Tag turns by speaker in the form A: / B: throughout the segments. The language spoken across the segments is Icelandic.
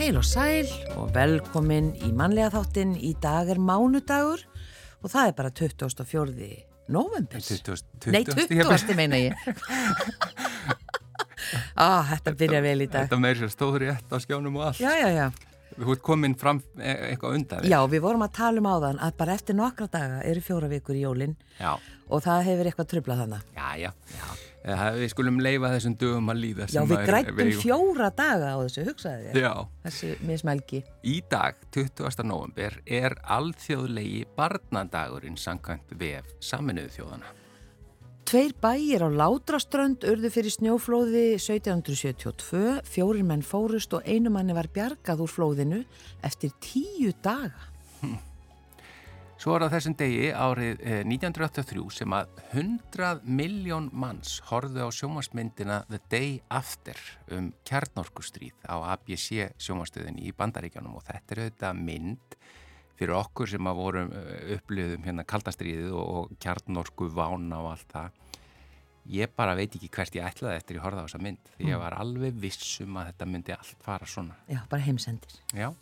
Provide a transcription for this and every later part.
A: Heil og sæl og velkomin í mannlega þáttin. Í dag er mánudagur og það er bara 24. november.
B: 20, 20,
A: Nei, 20. meina ég. ah, þetta byrja vel í dag.
B: Þetta meir sér stóður í ett á skjánum og allt.
A: Já, já, já.
B: Þú ert komin fram e eitthvað undan.
A: Já, við vorum að tala um áðan að bara eftir nokkra daga eru fjóra vikur í jólinn og það hefur eitthvað trublað þannig.
B: já, já. já. Eða, við skulum leifa þessum dögum að líða.
A: Já, við grættum
B: við-
A: fjóra daga á þessu, hugsaði þér.
B: Já,
A: Þessi mismælgi.
B: í dag, 20. november, er alþjóðlegi barnadagurinn samkvæmt vef saminuðu þjóðana.
A: Tveir bæir á Látraströnd urðu fyrir snjóflóði 1772, fjórir menn fórust og einu manni var bjargað úr flóðinu eftir tíu daga.
B: Svo er á þessum degi árið eh, 1983 sem að 100 miljón manns horfðu á sjómasmyndina The Day After um kjarnorkustríð á ABC sjómastöðinni í Bandaríkjanum og þetta er auðvitað mynd fyrir okkur sem að vorum eh, upplöðum hérna kaldastríðið og, og kjarnorku vána og allt það. Ég bara veit ekki hvert ég ætlaði eftir ég horfði á þessa mynd því ég var alveg vissum að þetta myndi allt fara svona.
A: Já, bara heimsendir.
B: Já,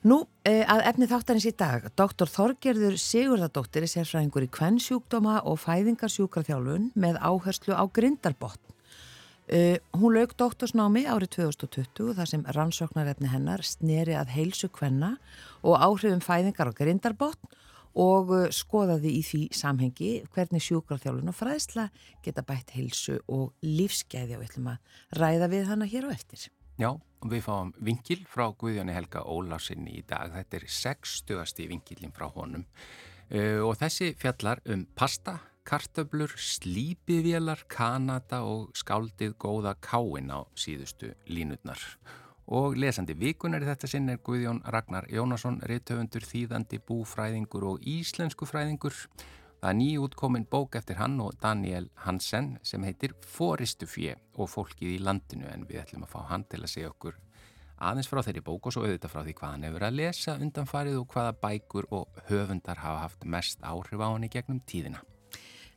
A: Nú, eh, að efni þáttarins í dag, Dr. Þorgerður Sigurðardóttir er sérfræðingur í kvennsjúkdóma og fæðingarsjúkraþjálfun með áherslu á grindarbotn. Uh, hún lauk doktorsnámi árið 2020 þar sem rannsóknarefni hennar sneri að heilsu kvenna og áhrifum fæðingar á grindarbotn og uh, skoðaði í því samhengi hvernig sjúkraþjálfun og fræðsla geta bætt heilsu og lífsgæði og við ætlum að ræða við hana hér á eftir.
B: Já, við fáum vingil frá Guðjóni Helga Ólásinni í dag. Þetta er 60. vingilin frá honum uh, og þessi fjallar um pasta, kartöblur, slípivélar, kanada og skáldið góða káin á síðustu línutnar. Og lesandi vikunar í þetta sinn er Guðjón Ragnar Jónasson, reytöfundur, þýðandi, búfræðingur og íslensku fræðingur. Það er nýjútkomin bók eftir hann og Daniel Hansen sem heitir Fóristu fjö og fólkið í landinu en við ætlum að fá hann til að segja okkur aðeins frá þeirri bók og svo auðvitað frá því hvað hann hefur að lesa undanfarið og hvaða bækur og höfundar hafa haft mest áhrif á hann í gegnum tíðina.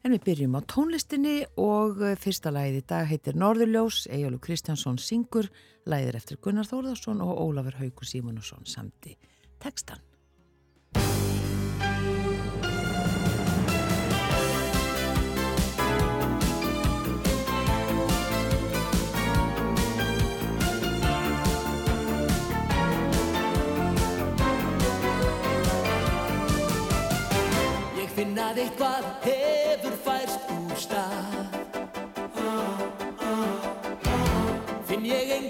A: En við byrjum á tónlistinni og eh, fyrsta lagið í dag heitir Norðurljós, Egjólu Kristjánsson syngur, er eftir Gunnar Þórðarsson og Ólafur Haugur Símonusson samti tekstan.
C: Ég finn að eitthvað hefur færst úr stað. Finn ég engan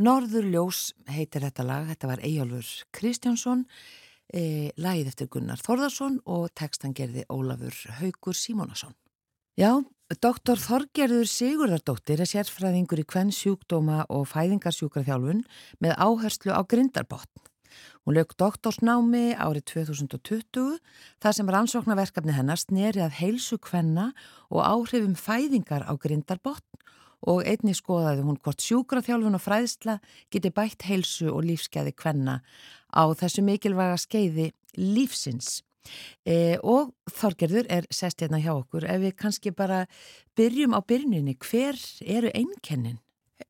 A: Norður ljós heitir þetta lag, þetta var Eyjálfur Kristjánsson, e, lagið eftir Gunnar Þorðarsson og textan gerði Ólafur Haugur Símónasson. Já, doktor Þorgerður Sigurðardóttir er sérfræðingur í kvenn sjúkdóma og fæðingarsjúkraþjálfun með áherslu á grindarbotn. Hún lög doktorsnámi árið 2020 þar sem rannsóknarverkefni hennar sneri að heilsu kvenna og áhrifum fæðingar á grindarbotn og einni skoðaði hún hvort sjúkraþjálfun og fræðsla geti bætt heilsu og lífskeiði kvenna á þessu mikilvæga skeiði lífsins. E, og Þorgerður er sest hérna hjá okkur ef við kannski bara byrjum á byrjuninni, hver eru einkennin?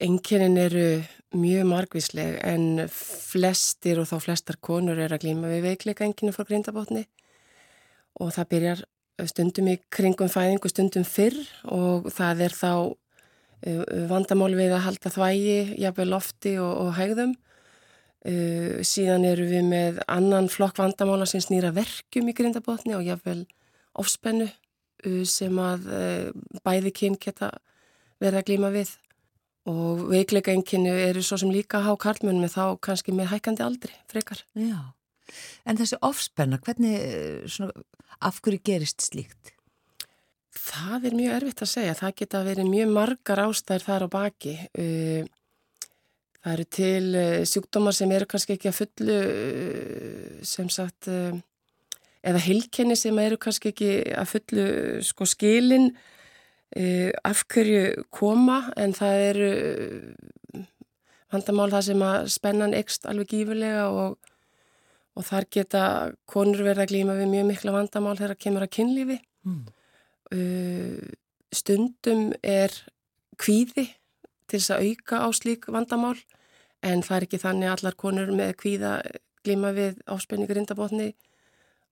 D: Einkennin eru mjög margvísleg en flestir og þá flestar konur er að glíma við veikleika einkennin frá grindabotni og það byrjar stundum í kringum fæðingu stundum fyrr og það er þá vandamál við að halda þvægi, jafnveg lofti og, og hægðum. Uh, síðan eru við með annan flokk vandamála sem snýra verkjum í grindabotni og jafnvel ofspennu uh, sem að bæði kyn geta verið að glíma við og veikleika enginni eru svo sem líka há karlmunum en þá kannski með hækandi aldri frekar.
A: Já, en þessi ofspenna, hvernig, svona, af hverju gerist slíkt?
D: Það er mjög erfitt að segja. Það geta verið mjög margar ástæðir þar á baki. Uh, það eru til uh, sjúkdómar sem eru kannski ekki að fullu uh, sem sagt eða hilkenni sem eru kannski ekki að fullu sko skilin af hverju koma en það eru vandamál það sem að spennan ekst alveg gífurlega og, og þar geta konur verða að glýma við mjög mikla vandamál þegar það kemur að kynlífi. Mm. Uh, stundum er kvíði til þess að auka á slík vandamál en það er ekki þannig að allar konur með kvíða glíma við áspenningur indabotni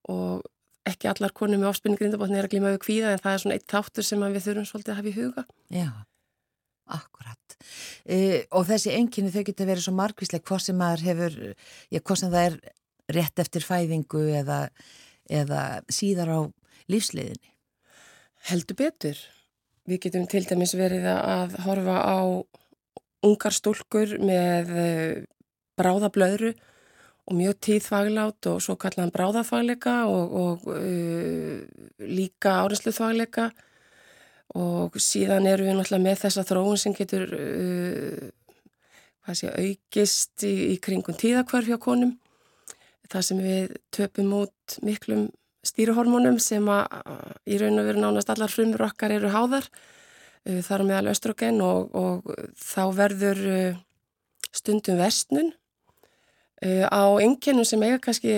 D: og ekki allar konur með áspenningur indabotni er að glíma við kvíða en það er svona eitt þáttur sem við þurfum svolítið að hafa í huga.
A: Já, akkurat. E, og þessi enginni þau geta verið svo margvíslega hvað sem hefur, já hvað sem það er rétt eftir fæðingu eða, eða síðar á lífsliðinni.
D: Heldur betur. Við getum til dæmis verið að horfa á ungar stúlkur með eh, bráðablöðru og mjög tíðfaglátt og svo kallan bráðafagleika og, og uh, líka árinsluðfagleika og síðan eru við náttúrulega með þessa þróun sem getur uh, sé, aukist í, í kringun tíðakvarf hjá konum. Það sem við töpum út miklum stýruhormónum sem að í raun og veru nánast allar frumur okkar eru háðar uh, þar meðal östrogen og, og þá verður uh, stundum vestnun uh, á enginnum sem eiga kannski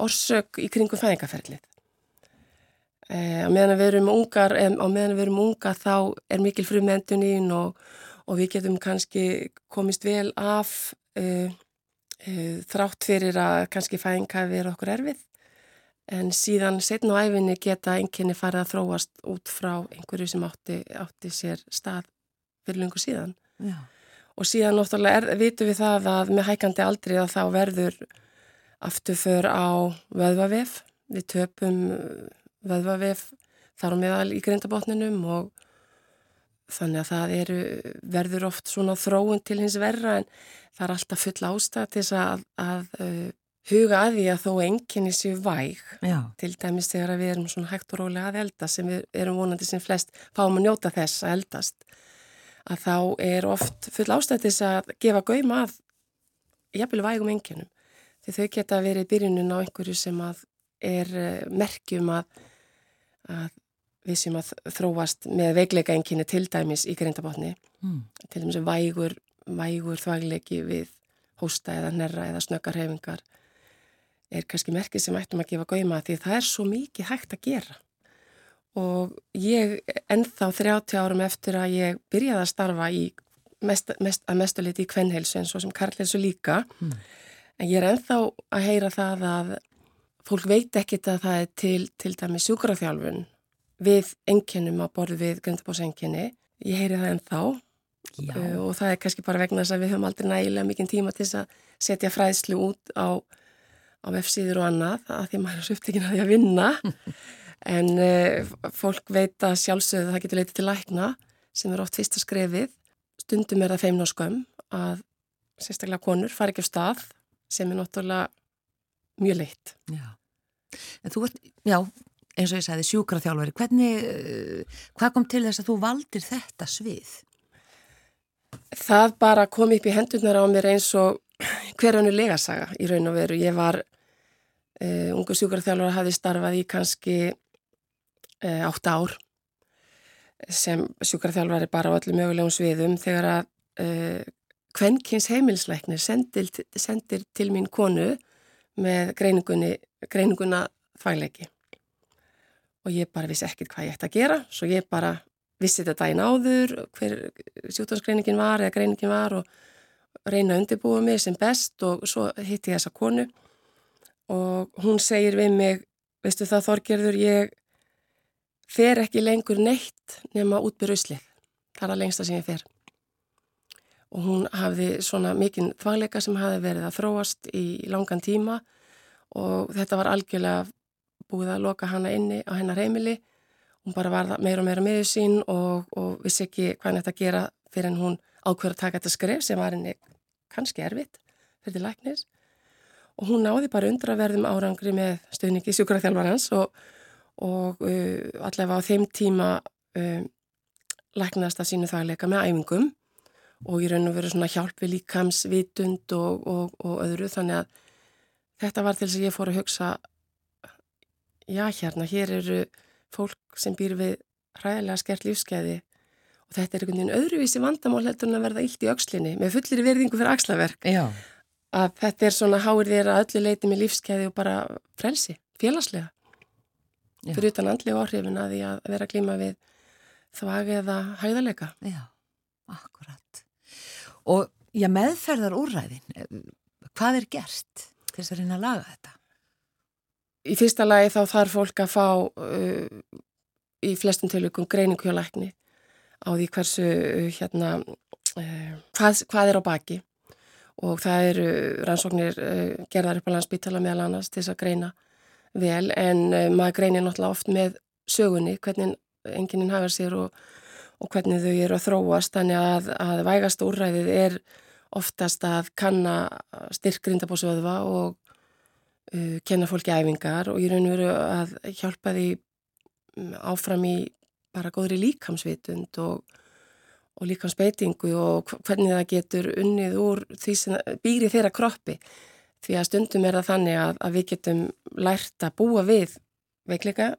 D: orsök í kringum fæðingaferlið. Á meðan við erum ungar, við erum unga þá er mikil frumenduninn og, og við getum kannski komist vel af Eh, þrátt fyrir að kannski fæðing hafi verið okkur erfið en síðan setn og æfinni geta enginni farið að þróast út frá einhverju sem átti, átti sér stað fyrir lungu síðan Já. og síðan náttúrulega vitum við það að með hækandi aldrei að þá verður afturför á vöðvavef við töpum vöðvavef þar á meðal í grindabotninum og þannig að það eru, verður oft svona þróun til hins verra en það er alltaf full ástæð til þess að, að uh, huga að því að þó enginni séu væg Já. til dæmis þegar við erum svona hægt og rólega að elda sem við erum vonandi sem flest fáum að njóta þess að eldast að þá er oft full ástæð til þess að gefa gauma að jafnvel vægum enginnum því þau geta verið byrjunum á einhverju sem að er uh, merkjum að, að við sem að þróast með veikleika enginni til dæmis í grindabotni mm. til dæmis vægur, vægur þvæglegi við hósta eða nerra eða snöggarhefingar er kannski merkið sem ættum að gefa góima því það er svo mikið hægt að gera og ég ennþá 30 árum eftir að ég byrjaði að starfa í mest, mest, að mestuleiti í kvennheilsu eins og sem karlheilsu líka mm. en ég er ennþá að heyra það að fólk veit ekkit að það er til til dæmi sjúkraþjálfun við enginnum að borðu við gröndabósenginni. Ég heyri það ennþá uh, og það er kannski bara vegna þess að við höfum aldrei nægilega mikinn tíma til þess að setja fræðslu út á, á F-síður og annað að því maður er svo upptekinn að því að vinna en uh, fólk veit að sjálfsögðu það getur leitið til lækna sem er oft fyrsta skrefið. stundum er það feimn og skömm að sérstaklega konur fari ekki á stað sem er náttúrulega mjög leitt.
A: Já. En þú ert, já, eins og ég sagði, sjúkraþjálfari. Hvernig, uh, hvað kom til þess að þú valdir þetta svið?
D: Það bara kom upp í hendurnar á mér eins og hver hannu legasaga í raun og veru. Ég var uh, ungu sjúkraþjálfari hafi starfað í kannski uh, átt ár sem sjúkraþjálfari bara á öllu mögulegum sviðum þegar að uh, kvenkins heimilsleiknir sendir, sendir til mín konu með greininguna þvægleiki og ég bara vissi ekkert hvað ég ætti að gera svo ég bara vissi þetta dægin áður hver sjúkdómsgreiningin var eða greiningin var og reyna að undirbúa mig sem best og svo hitti ég þessa konu. Og hún segir við mig veistu það Þorgerður ég fer ekki lengur neitt nema útbyrðu uslið það er að lengsta sem ég fer. Og hún hafði svona mikinn þvægleika sem hafi verið að þróast í langan tíma og þetta var algjörlega búið að loka hana inni á hennar heimili. Hún bara var meira og meira með sín og, og vissi ekki hvað henni ætti að gera fyrir en hún ákveður að taka þetta skref sem var henni kannski erfitt fyrir læknis. Og hún náði bara undraverðum árangri með stöðningi sjúkraþjálfarhans og, og uh, allavega á þeim tíma uh, læknast að sínu þagleika með æfingum og í raun og veru svona hjálp við líkamsvitund og, og öðru. Þannig að þetta var til þess að ég fór að hugsa já hérna, hér eru fólk sem býr við hræðilega skert lífskeiði og þetta er einhvern veginn öðruvísi vandamál heldur en að verða illt í aukslinni með fullir verðingu fyrir axlaverk
A: Já.
D: að þetta er svona háir að öllu leiti með lífskeiði og bara frelsi, félagslega
A: Já.
D: fyrir utan andlega áhrifin að því að vera klíma við þvag eða hæðalega
A: Já, akkurat. Og já, meðferðar úrræðin, hvað er gert til þess að reyna að laga þetta?
D: Í fyrsta lagi þá þarf fólk að fá uh, í flestum tilvíkum greiningu hjá lækni á því hversu uh, hérna, uh, hvað, hvað er á baki. Og það eru rannsóknir uh, gerðar upp á landsbytala meðal annars til þess að greina vel. En uh, maður greinir náttúrulega oft með sögunni hvernig enginn hafa sér og og hvernig þau eru að þróast. Þannig að, að vægast úrræðið er oftast að kanna styrkrindabósöðva og uh, kenna fólki æfingar og ég raun og veru að hjálpa því mm, áfram í bara góðri líkamsvitund og, og líkamsbeitingu og hvernig það getur unnið úr því sem býri þeirra kroppi því að stundum er það þannig að, að við getum lært að búa við veikleika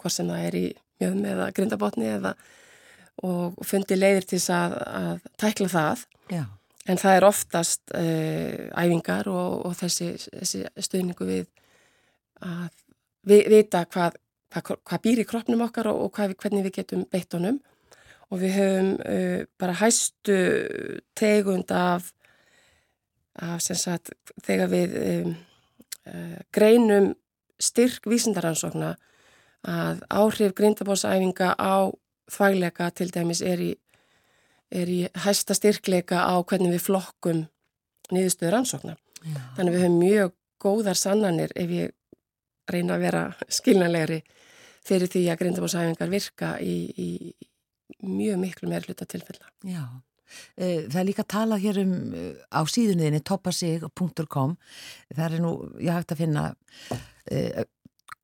D: hvort sem það er í mjöðum eða grindabotni eða og fundi leiðir til að, að tækla það
A: Já.
D: En það er oftast uh, æfingar og, og þessi, þessi stuðningu við að við, vita hvað, hvað, hvað býr í kroppnum okkar og, og hvað, hvernig við getum beitt honum. Og við höfum uh, bara hæstu tegund af, af sagt, þegar við um, uh, greinum styrk vísindaransókna að áhrif grindabósæfinga á þvægleika til dæmis er í, er í hæsta styrkleika á hvernig við flokkum niðurstöður ansókna.
A: Já.
D: Þannig við höfum mjög góðar sannanir ef ég reyna að vera skilnalegri fyrir því að grindabósæfingar virka í, í mjög miklu meir hluta tilfella.
A: Já. Eh, það er líka að tala hér um eh, á síðunniðinni toppasig.com það er nú, ég hægt að finna uh,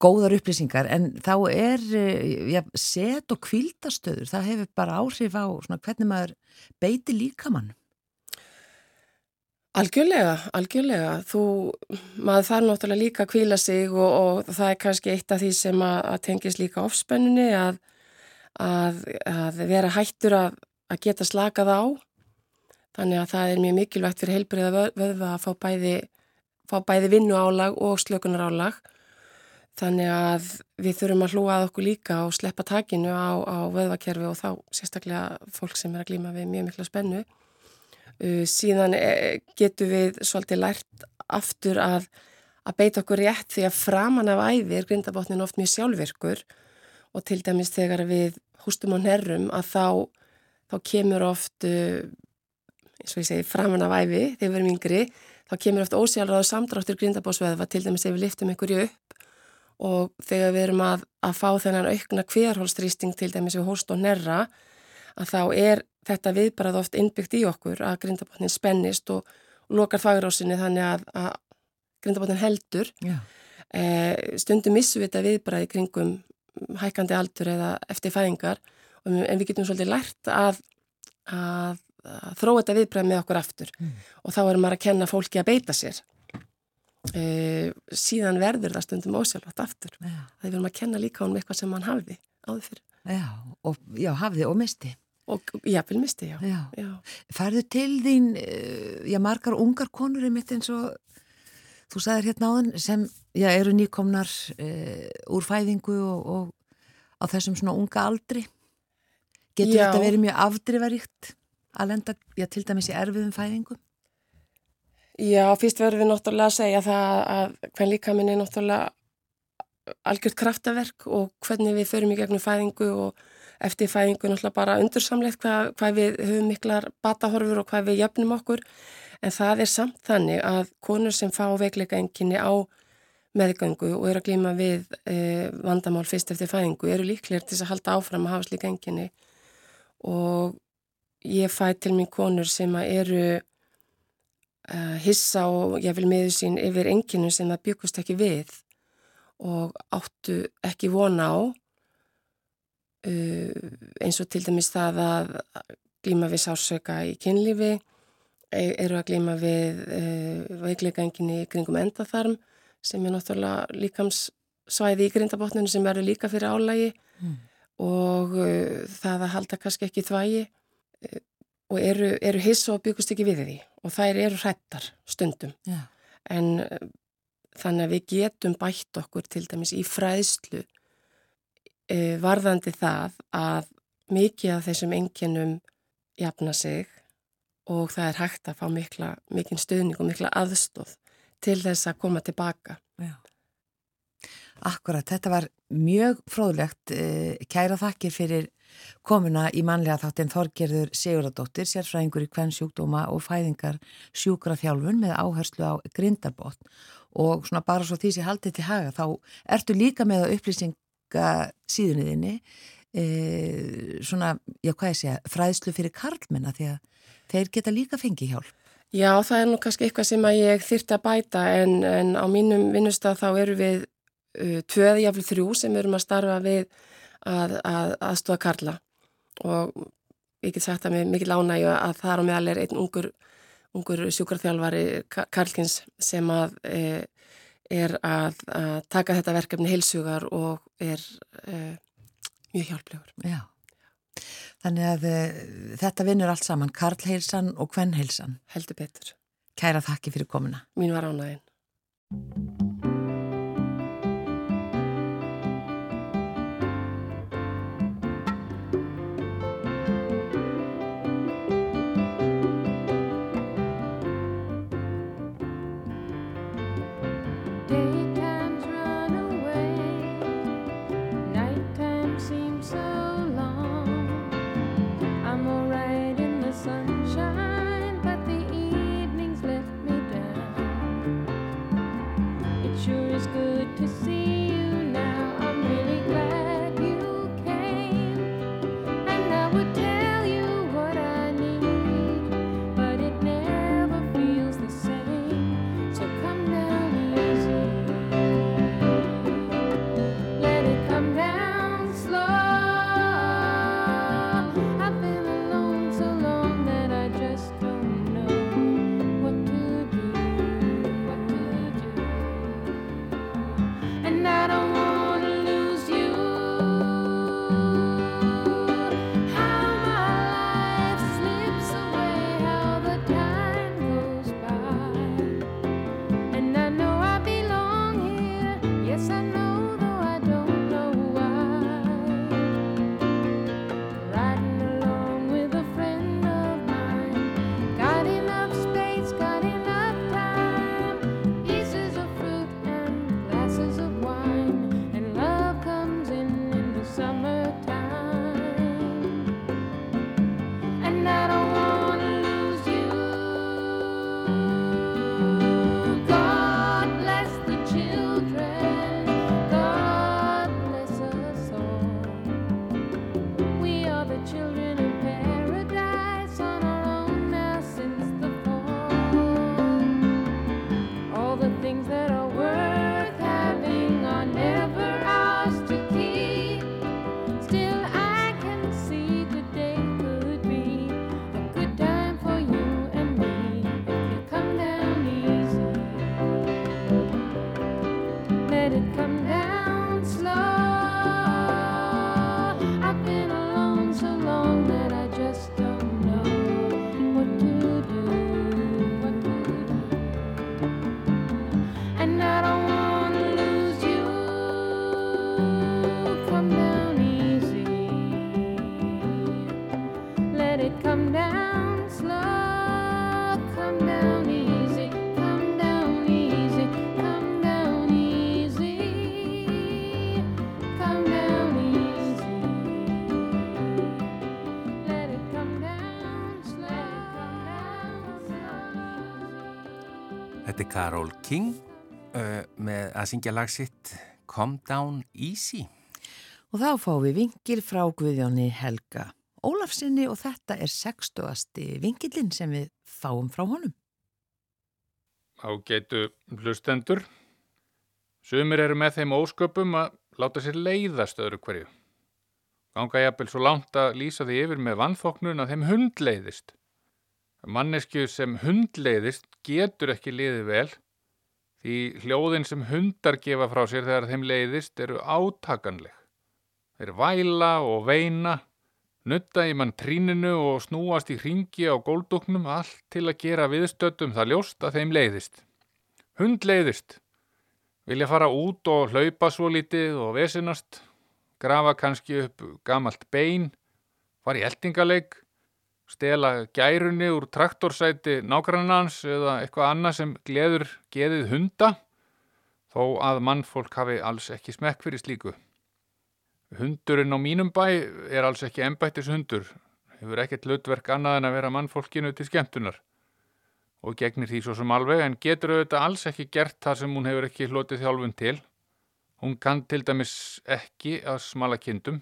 A: góðar upplýsingar en þá er ja, set og kvíldastöður, það hefur bara áhrif á svona, hvernig maður beiti líkamann.
D: Algjörlega, algjörlega. Þú, maður þarf náttúrulega líka að kvíla sig og, og það er kannski eitt af því sem að, að tengis líka ofspennunni að, að, að vera hættur að geta slakað á. Þannig að það er mjög mikilvægt fyrir heilbriða vöðva að fá bæði, fá bæði vinnu álag og slökunar álag. Þannig að við þurfum að hlúa að okkur líka og sleppa takinu á, á vöðvakerfi og þá sérstaklega fólk sem er að glýma við mjög mikla spennu. Uh, síðan e, getur við svolítið lært aftur að, að beita okkur rétt því að framan af æfi er grindabotnin oft mjög sjálfvirkur og til dæmis þegar við hústum á nerrum að þá, þá kemur oft, uh, eins og ég segi, framan af æfi þegar við erum yngri, þá kemur oft ósjálfráðu samdráttur grindabótsveðva til dæmis ef við liftum einhverju upp og þegar við erum að, að fá þennan aukna hverhólstrýsting til dæmis við hóst og nerra að þá er þetta viðbarað oft innbyggt í okkur að grindabotnin spennist og, lokar þagrásinni þannig að, að grindabotnin heldur. Eh, stundum þetta viðbarað í kringum hækandi aldur eða eftir fæðingar en við getum svolítið lært að, að, þróa þetta viðbrað með okkur aftur mm. og þá erum maður að kenna fólki að beita sér e, síðan verður það stundum ósjálfátt aftur já. það er verið að kenna líka um eitthvað sem mann hafði áður fyrir
A: Já, og, já hafði og misti
D: og jáfnvel misti, já.
A: já. já. Færðu til þín, eh, já margar ungar konur er mitt eins og þú sagðir hérna áðan sem já, eru nýkomnar e, úr fæðingu og, og á þessum svona unga aldri getur já. þetta verið mjög afdrifaríkt að lenda, já til dæmis í erfiðum fæðingu
D: Já, fyrst verður við náttúrulega að segja það að hvern líka minn er náttúrulega algjört kraftaverk og hvernig við förum í gegnum fæðingu og eftir fæðingu náttúrulega bara undursamlegt hvað, hvað við höfum miklar batahorfur og hvað við jöfnum okkur. En það er samt þannig að konur sem fá veikleika enginni á meðgöngu og eru að glýma við e, vandamál fyrst eftir fæðingu eru líklegir til að halda áfram að hafa slíka enginni og ég fæ til mín konur sem eru hissa og ég vil meðu sín yfir enginu sem það byggust ekki við og áttu ekki vona á uh, eins og til dæmis það að glíma við sársöka í kynlífi e, eru að glíma við uh, veikleika enginu kringum endaþarm sem er náttúrulega líkamssvæði í grindabotninu sem verður líka fyrir álægi mm. og það að halda kannski ekki þvægi og eru, eru hiss og byggust ekki við því og þær eru hrættar stundum Já. en uh, þannig að við getum bætt okkur til dæmis í fræðslu uh, varðandi það að mikið af þessum enginum jafna sig og það er hægt að fá mikla, mikinn stöðning og mikla aðstóð til þess að koma tilbaka. Já.
A: Akkurat, þetta var mjög fróðlegt. Kæra þakkir fyrir komuna í manlega þáttinn Þorgerður Siguradóttir, sérfræðingur í hvern sjúkdóma og fæðingar sjúkraþjálfun með áherslu á grindarbót og svona bara svo því sem haldið til haga þá ertu líka með að upplýsinga síðunniðinni e, svona, já hvað ég segja, fræðslu fyrir karlmenna því að þeir geta líka fengið hjálp.
D: Já, það er nú kannski eitthvað sem að ég þyrti að bæta en, en á mínum vinnustaf þá eru við uh, tvöði, jáfnvel þrjú sem erum að starfa við að, að aðstofa Karla og ég get sagt að mér mikið lánægju að það er á meðal er einn ungur, ungur sjúkarþjálfari Karlkins sem að e, er að, að taka þetta verkefni heilsugar og er e, mjög hjálplegur.
A: Já, þannig að e, þetta vinnur allt saman, Karlheilsan og Kvennheilsan.
D: Heldur betur.
A: Kæra þakki fyrir komuna.
D: Mín var ánægin.
B: Karol King uh, með að syngja lag sitt Calm Down Easy.
A: Og þá fáum við vingil frá Guðjóni Helga Ólafsinni og þetta er 60. vingilinn sem við fáum frá honum.
E: Ágætu hlustendur. Sumir eru með þeim ósköpum að láta sér leiðast öðru hverju. Ganga jafnvel svo langt að lýsa því yfir með vannþóknun að þeim hundleiðist. Mannesku sem hundleiðist getur ekki liðið vel því hljóðin sem hundar gefa frá sér þegar þeim leiðist eru átakanleg. Þeir væla og veina, nutta í mann tríninu og snúast í hringi á góldúknum allt til að gera viðstöttum það ljóst að þeim leiðist. Hund leiðist. Vilja fara út og hlaupa svo lítið og vesinast, grafa kannski upp gamalt bein, fara í eldingaleik, stela gærunni úr traktorsæti nágrannans eða eitthvað annað sem gleður geðið hunda, þó að mannfólk hafi alls ekki smekk fyrir slíku. Hundurinn á mínum bæ er alls ekki embættis hundur, hefur ekkert hlutverk annað en að vera mannfólkinu til skemmtunar og gegnir því svo sem alveg en getur auðvitað alls ekki gert þar sem hún hefur ekki hlotið þjálfun til. Hún kann til dæmis ekki að smala kindum,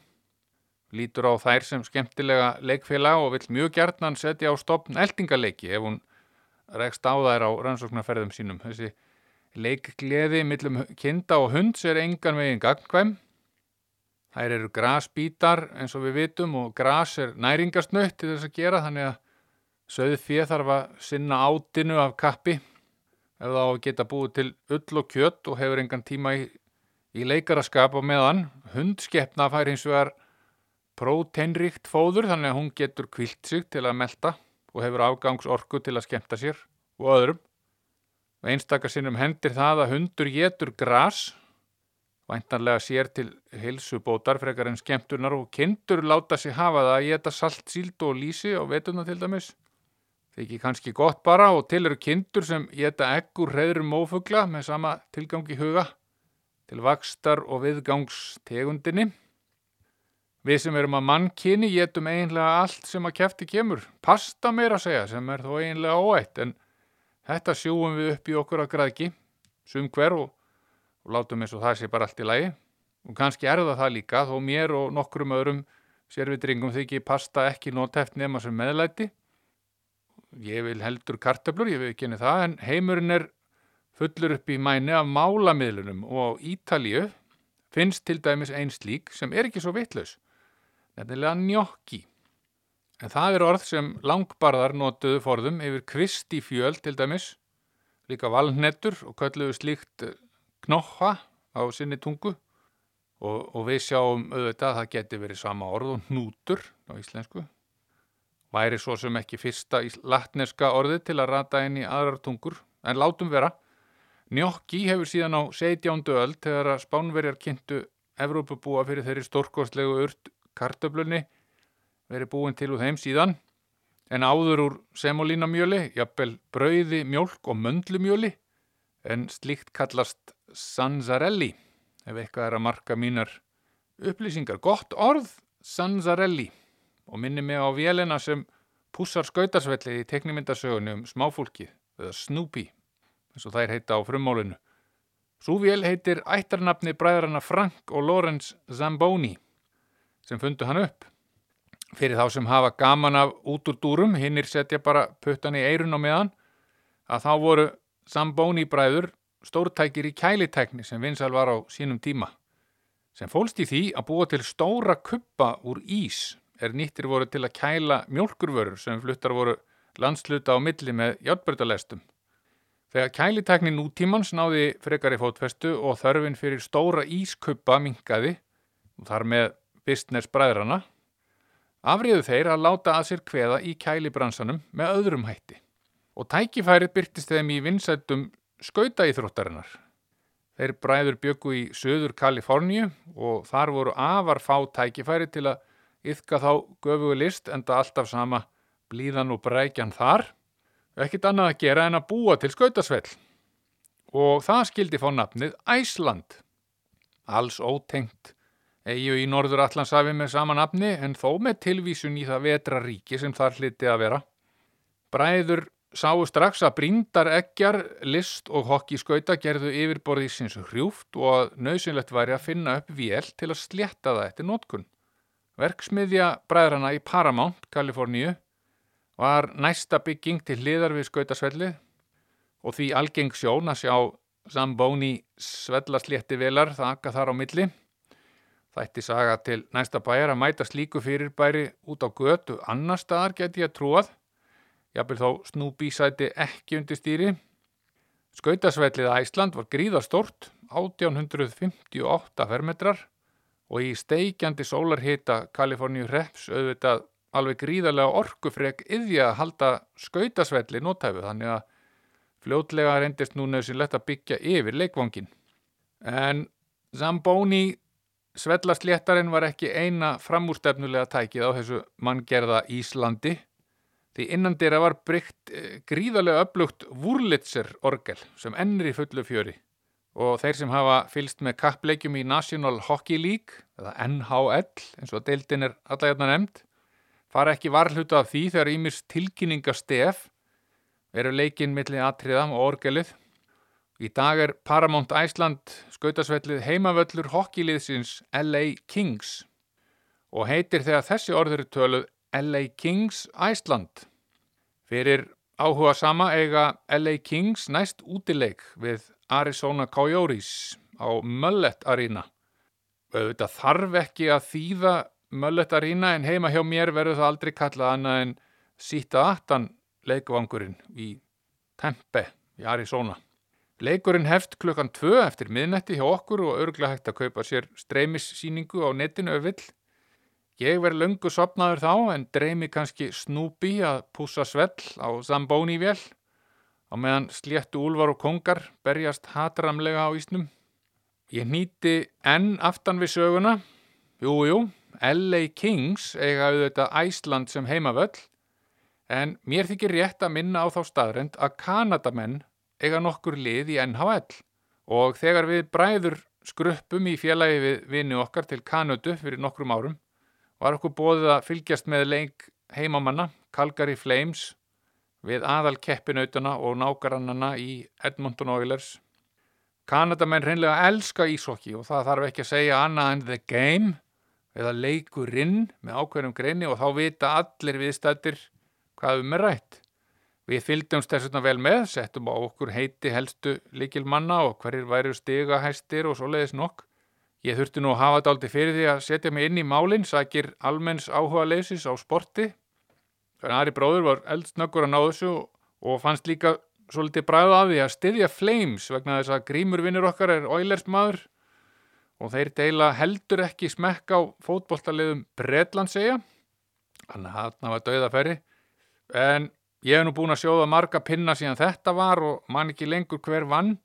E: lítur á þær sem skemmtilega leikfélag og vill mjög gjarnan setja á stopn eldingaleiki ef hún rekst á þær á rannsóknarferðum sínum. Þessi leikgleði millum kinda og hunds er engan veginn gagnkvæm. Þær eru grasbítar eins og við vitum og gras er næringasnött til þess að gera þannig að Söðu fyrir þarf að sinna átinu af kappi ef þá geta búið til ull og kjött og hefur engan tíma í, í leikaraskap og meðan. Hundskeppna fær hins vegar próteinríkt fóður þannig að hún getur kvilt sig til að melta og hefur afgangsorku til að skemmta sér og öðrum. Og einstakar sinnum hendir það að hundur getur gras, væntanlega sér til hilsubótar frekar en skemmtunar og kindur láta sig hafa það að geta salt, síld og lísi á vetuna til dæmis. Þykir kannski gott bara og til eru kindur sem geta eggur hreðrum mófugla með sama tilgangi huga til vakstar og viðgangs tegundinni. Við sem erum að mannkyni getum eiginlega allt sem að kæfti kemur. Pasta meira að segja sem er þó eiginlega óætt en þetta sjúum við upp í okkur að græðki, sum hver og, og látum eins og það sé bara allt í lagi. Og kannski er það það líka þó mér og nokkrum öðrum sérvitringum þykir pasta ekki nóteft nema sem meðlæti ég vil heldur kartablur, ég vil ekki henni það, en heimurinn er fullur upp í mæni af málamiðlunum og á Ítalíu finnst til dæmis einn slík sem er ekki svo vitlaus, nefnilega njokki. En það er orð sem langbarðar notuðu forðum yfir kvist í fjöl til dæmis, líka valnettur og kölluðu slíkt knoha á sinni tungu og, og við sjáum auðvitað að það geti verið sama orð og hnútur á íslensku væri svo sem ekki fyrsta latneska orðið til að rata inn í aðrar tungur, en látum vera. Njokki hefur síðan á 17. öll þegar að spánverjar kynntu Evrópubúa fyrir þeirri stórkostlegu urt kartöflunni verið búin til úr þeim síðan, en áður úr semolínamjöli, jafnvel brauði, mjölk og möndlumjöli, en slíkt kallast Sanzarelli, ef eitthvað er að marka mínar upplýsingar. Gott orð, Sanzarelli og minni mig á vélina sem pússar skautarsvellið í teknimyndasögunni um smáfólkið, eða Snoopy, eins og þær heita á frummólinu. Sú vél heitir ættarnafni bræðrana Frank og Lawrence Zamboni, sem fundu hann upp. Fyrir þá sem hafa gaman af út úr dúrum, hinnir setja bara puttan í eirun á meðan, að þá voru Zamboni bræður stórtækir í kælitekni sem vinsal var á sínum tíma, sem fólst í því að búa til stóra kuppa úr ís er nýttir voru til að kæla mjölkurvörur sem fluttar voru landsluta á milli með hjálpbörðalestum. Þegar kælitekni nútímans náði frekari fótfestu og þörfin fyrir stóra ískuppa minkaði, og þar með business bræðrana, afriðu þeir að láta að sér kveða í kælibransanum með öðrum hætti. Og tækifærið byrtist þeim í vinsættum skautaíþróttarinnar. Þeir bræður byggu í söður Kaliforníu og þar voru afar fá tækifæri til að yfka þá göfugu list enda alltaf sama blíðan og brækjan þar. Ekkit annað að gera en að búa til skautasvell. Og það skildi fá nafnið Æsland. Alls ótengt eigu í Norður Allandsafi með sama nafni en þó með tilvísun í það vetra ríki sem þar hliti að vera. Bræður sáu strax að brindar eggjar, list og hokki skauta gerðu yfirborðið síns hrjúft og að nöðsynlegt væri að finna upp vél til að slétta það eftir nótkun. Verksmiðja bræðrana í Paramount, Kaliforníu, var næsta bygging til hliðar við skautasvelli og því algeng sjón að sjá Zamboni svellaslétti velar þakka þar á milli. Þætti saga til næsta bæjar að mæta slíku fyrirbæri út á götu annar staðar geti ég trúað Jafnvel þó Snoopy sæti ekki undir stýri. Skautasvellið Æsland var gríðastort, 1858 fermetrar og í steikjandi sólarhita Kaliforníu reps auðvitað alveg gríðarlega orkufrek yðja að halda skautasvelli nótæfu þannig að fljótlega reyndist nú nöðsynlegt að byggja yfir leikvangin. En Zamboni svellasléttarinn var ekki eina framúrstefnulega tækið á þessu manngerða Íslandi Því innan dýra var byggt gríðarlega upplugt Wurlitzer orgel sem ennri fullu fjöri og þeir sem hafa fylst með kappleikjum í National Hockey League eða NHL eins og deildin er allavegna nefnd fara ekki varhluta af því þegar ímis tilkynningastef eru leikinn milli atriðam og orgelið. Í dag er Paramount Iceland skautasvellið heimavöllur hockeyliðsins LA Kings og heitir þegar þessi orður töluð LA Kings Iceland. Fyrir áhuga sama eiga LA Kings næst útileik við Arizona Coyotes á Mullet Arena. Auðvitað þarf ekki að þýða Mullet Arena en heima hjá mér verður það aldrei kallað annað en síta aftan leikvangurinn í Tempe í Arizona. Leikurinn hefst klukkan 2 eftir miðnetti hjá okkur og örgla hægt að kaupa sér streymissýningu á netinu ef vill. Ég verð löngu sopnaður þá en dreymi kannski Snoopy að pússa svell á Zamboni vel á meðan sléttu úlvar og kongar berjast hatramlega á ísnum. Ég nýti enn aftan við söguna. Jú, jú, LA Kings eiga auðvitað Æsland sem heimavöll en mér þykir rétt að minna á þá staðrend að Kanadamenn eiga nokkur lið í NHL og þegar við bræður skruppum í félagi við vini okkar til Kanadu fyrir nokkrum árum var okkur bóðið að fylgjast með leik heimamanna, Calgary Flames, við aðal keppinautana og nákarannana í Edmonton Oilers. Kanadamenn reynlega elska ísokki og það þarf ekki að segja annað en the game eða leikurinn með ákveðnum greini og þá vita allir viðstættir hvað um er rætt. Við fylgdumst þess vegna vel með, settum á okkur heiti helstu líkilmanna og hverjir væru stiga hæstir og svoleiðis nokk. Ég þurfti nú að hafa þetta aldrei fyrir því að setja mig inn í málinn, sækir almenns áhuga leysis á sporti. Þannig að Ari bróður var eldsnöggur að ná þessu og fannst líka svolítið bræða af því að styðja Flames vegna þess að grímur vinnur okkar er Oilers maður og þeir deila heldur ekki smekk á fótboltaliðum Bretland segja. Þannig að þarna var dauðafæri. En ég hef nú búin að sjóða marga pinna síðan þetta var og man ekki lengur hver vann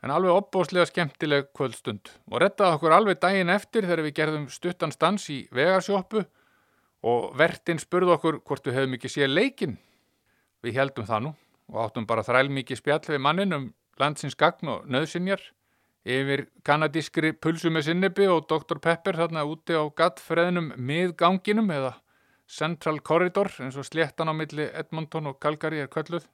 E: en alveg opbóslega skemmtileg kvöldstund og rettaði okkur alveg daginn eftir þegar við gerðum stuttan stans í vegarsjópu og vertinn spurði okkur hvort við hefðum ekki séð leikinn. Við heldum það nú og áttum bara þræl mikið spjall við mannin um landsins gagn og nöðsinjar yfir kanadískri pulsu með sinnebi og Dr. Pepper þarna úti á gattfreðnum miðganginum eða Central Corridor eins og sléttan á milli Edmonton og Calgary er kölluð.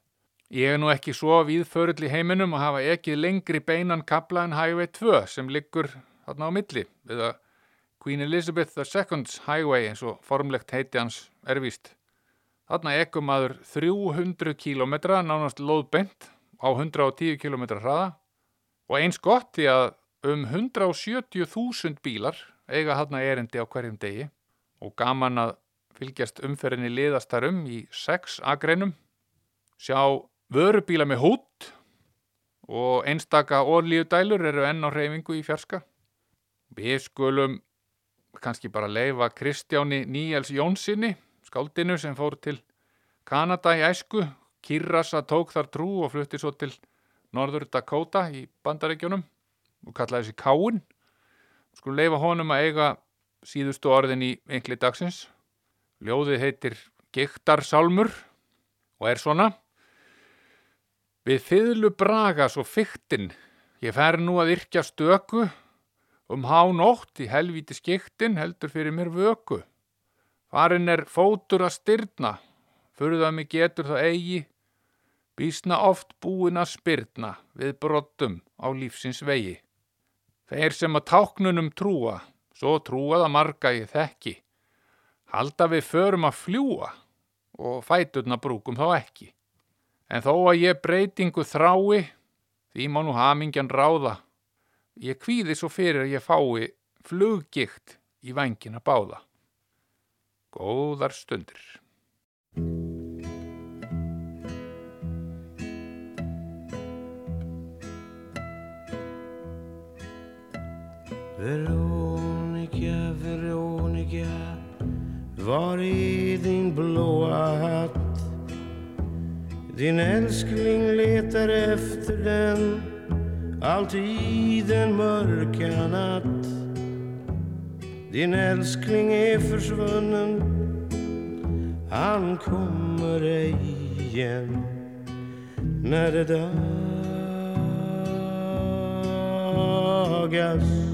E: Ég er nú ekki svo viðförull í heiminum að hafa ekkið lengri beinan kabla en Highway 2 sem liggur þarna á milli eða Queen Elizabeth II's Highway eins og formlegt heiti hans er víst. Þarna ekkum maður 300 km nánast lóðbent á 110 km hraða og eins gott því að um 170.000 bílar eiga þarna erindi á hverjum degi og gaman að fylgjast umferðinni liðastarum í sex agreinum, sjá vörubíla með hút og einstaka ólíudælur eru enn á hreyfingu í fjarska. Við skulum kannski bara leifa Kristjáni Níels Jónssoni, skáldinu sem fór til Kanada í æsku, Kirrasa tók þar trú og flutti svo til Norður Dakota í bandaríkjunum og kallaði þessi Káin. Skulum leifa honum að eiga síðustu orðin í engli dagsins. Ljóðið heitir Giktarsálmur og er svona. Við fyðlu braga svo fyktin, ég fer nú að yrkja stöku, um hánótt í helvíti skiktin heldur fyrir mér vöku. Farin er fótur að styrna, furða mig getur það eigi, bísna oft búin að spyrna við brottum á lífsins vegi. Þeir sem að táknunum trúa, svo trúa það marga ég þekki, halda við förum að fljúa og fæturna brúkum þá ekki. En þó að ég breytingu þrái, því má nú hamingjan ráða, ég kvíði svo fyrir að ég fái fluggikt í vængina báða. Góðar stundir.
F: Veronica, Veronica Var är din blåa hatt? Din älskling letar efter den Alltid den mörka natt Din älskling är försvunnen Han kommer ej igen När det dagas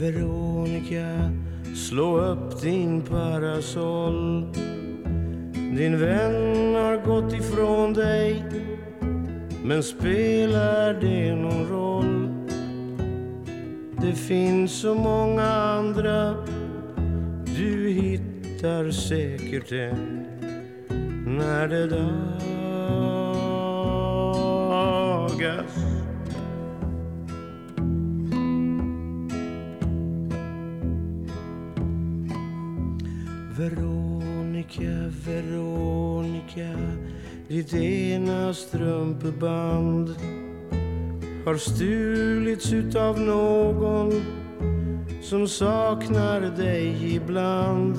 F: Veronica Slå upp din parasoll Din vän har gått ifrån dig Men spelar det någon roll? Det finns så många andra Du hittar säkert en När det dagas Veronica, Veronica Ditt ena strumpeband Har stulits utav någon Som saknar dig ibland.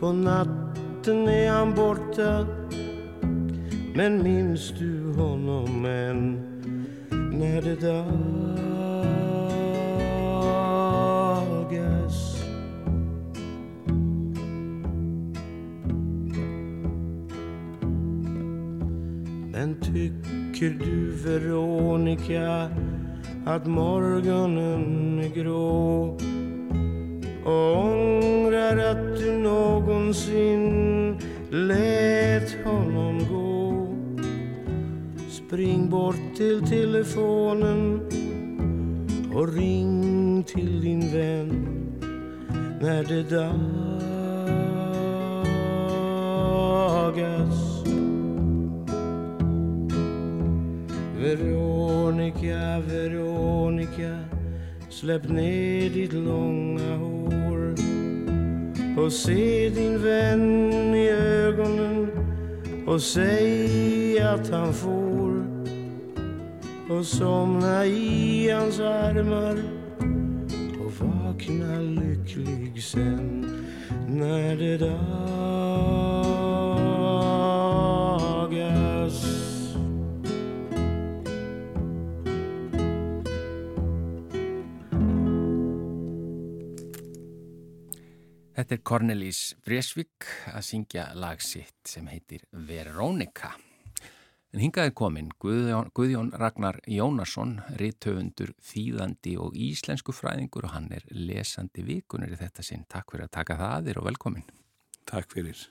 F: På natten är han borta Men minns du honom än? När det dagas Men tycker du Veronica att morgonen är grå? Och ångrar att du någonsin lät honom gå? Spring bort till telefonen och ring till din vän när det dagas Veronica, Veronica Släpp ner ditt långa hår och se din vän i ögonen och säg att han får och somna i hans armar och vakna lycklig sen när det dagas
B: Þetta er Cornelis Vreesvík að syngja lag sitt sem heitir Veronica. En hingaði komin Guðjón, Guðjón Ragnar Jónasson, rittöfundur, þýðandi og íslensku fræðingur og hann er lesandi vikunir í þetta sinn. Takk fyrir að taka það að þér og velkomin.
G: Takk fyrir.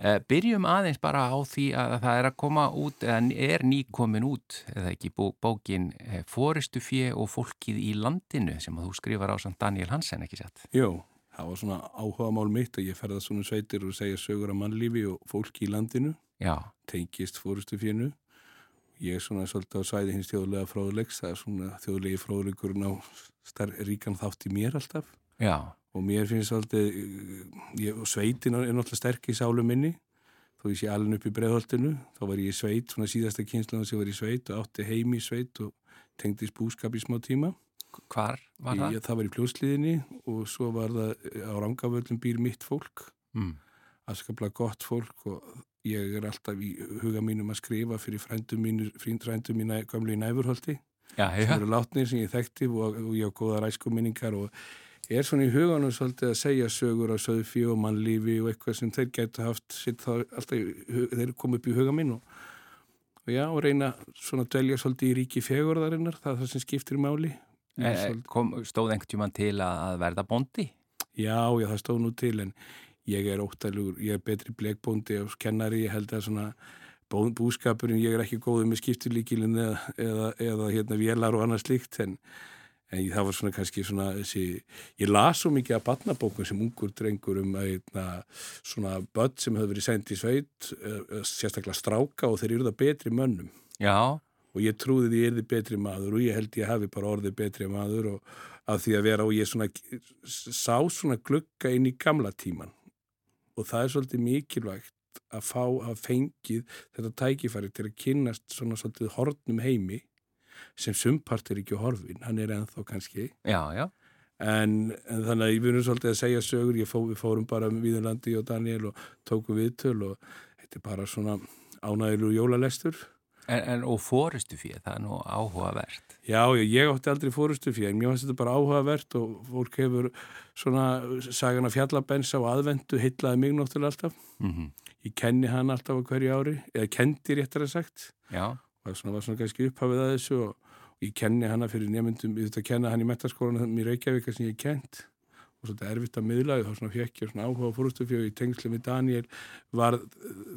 B: Eh, byrjum aðeins bara á því að það er að koma út, eða er nýkomin út, eða ekki bó, bókin eh, Fóristu fjö og fólkið í landinu sem þú skrifar á samt Daniel Hansen, ekki satt?
G: Jó, það var svona áhuga mál mitt og ég ferða svona sveitir og segja sögur af mannlífi og fólki í landinu,
B: Já,
G: tengist fórustu fjönu. Ég er svona svolítið á svæði hins þjóðlega fróðulegs, það er svona þjóðlegi fróðuleikurinn á starf, ríkan þátt í mér alltaf.
B: Já,
G: og mér finnst svolítið, ég, og sveitin er náttúrulega sterk í sálu minni, þó ég sé alveg upp í breiðholtinu, þá var ég sveit, svona síðasta kynslan sem var í sveit og átti heim í sveit og tengdist búskap í smá tíma.
B: Hvar var það?
G: Ég, það var í pljósliðinni og svo var það á rangavöldum býr mitt fólk,
B: Mm.
G: afskaplega gott fólk og ég er alltaf í huga mínum að skrifa fyrir frændum mínu, frændum mína gömlu í næfurholti
B: Já,
G: sem eru látnir sem ég þekkti og, og ég á góða ræskuminningar og er svona í huganum svolítið að segja sögur á söðfi og mannlífi og eitthvað sem þeir geta haft sitt þá alltaf, þeir kom upp í huga minn og, og já, og reyna svona að dvelja svolítið í ríki fegurðarinnar, það er það sem skiptir máli.
B: E, e, kom, stóð einhvern tíman til að, að verða bóndi?
G: Já, já, það stóð nú til en ég er óttalugur, ég er betri blegbóndi og kennari, ég held að svona búskapurinn, ég er ekki góður með skipturlíkilin eða, eða, eða hérna vélar og annað slíkt en, en það var svona kannski svona þessi, ég las svo mikið af batnabókum sem ungur drengur um að hérna, svona börn sem höfðu verið sendt í sveit, eh, sérstaklega stráka og þeir eru það betri mönnum.
B: Já,
G: og ég trúði því ég erði betri maður og ég held ég hafi bara orðið betri maður og af því að vera og ég svona sá svona glugga inn í gamla tíman og það er svolítið mikilvægt að fá að fengið þetta tækifæri til að kynnast svona svolítið hornum heimi sem sumpart er ekki horfin, hann er ennþá kannski.
B: Já, já.
G: en, en þannig að ég verðum svolítið að segja sögur, ég fó, við fórum bara um Víðurlandi og Daniel og tókum viðtöl og þetta er bara svona ánægilegur jólalestur
B: En, en og fórustu fyrir, það er nú áhugavert.
G: Já, ég, ég átti aldrei fórustu fyrir, en mér finnst þetta bara áhugavert og fólk hefur svona sagan að fjallabensa og aðvendu heitlaði mig náttúrulega alltaf.
B: Mm
G: Ég kenni hann alltaf á hverju ári, eða kendi réttar að sagt.
B: Já,
G: Og það var svona kannski upphafið að þessu og, og ég kenni hana fyrir nefndum, ég þurfti að kenna hann í metaskólan í Reykjavík sem ég kent og svolítið erfitt að miðla þá svona ég svona áhuga fórustu fyrir í tengslu með Daniel var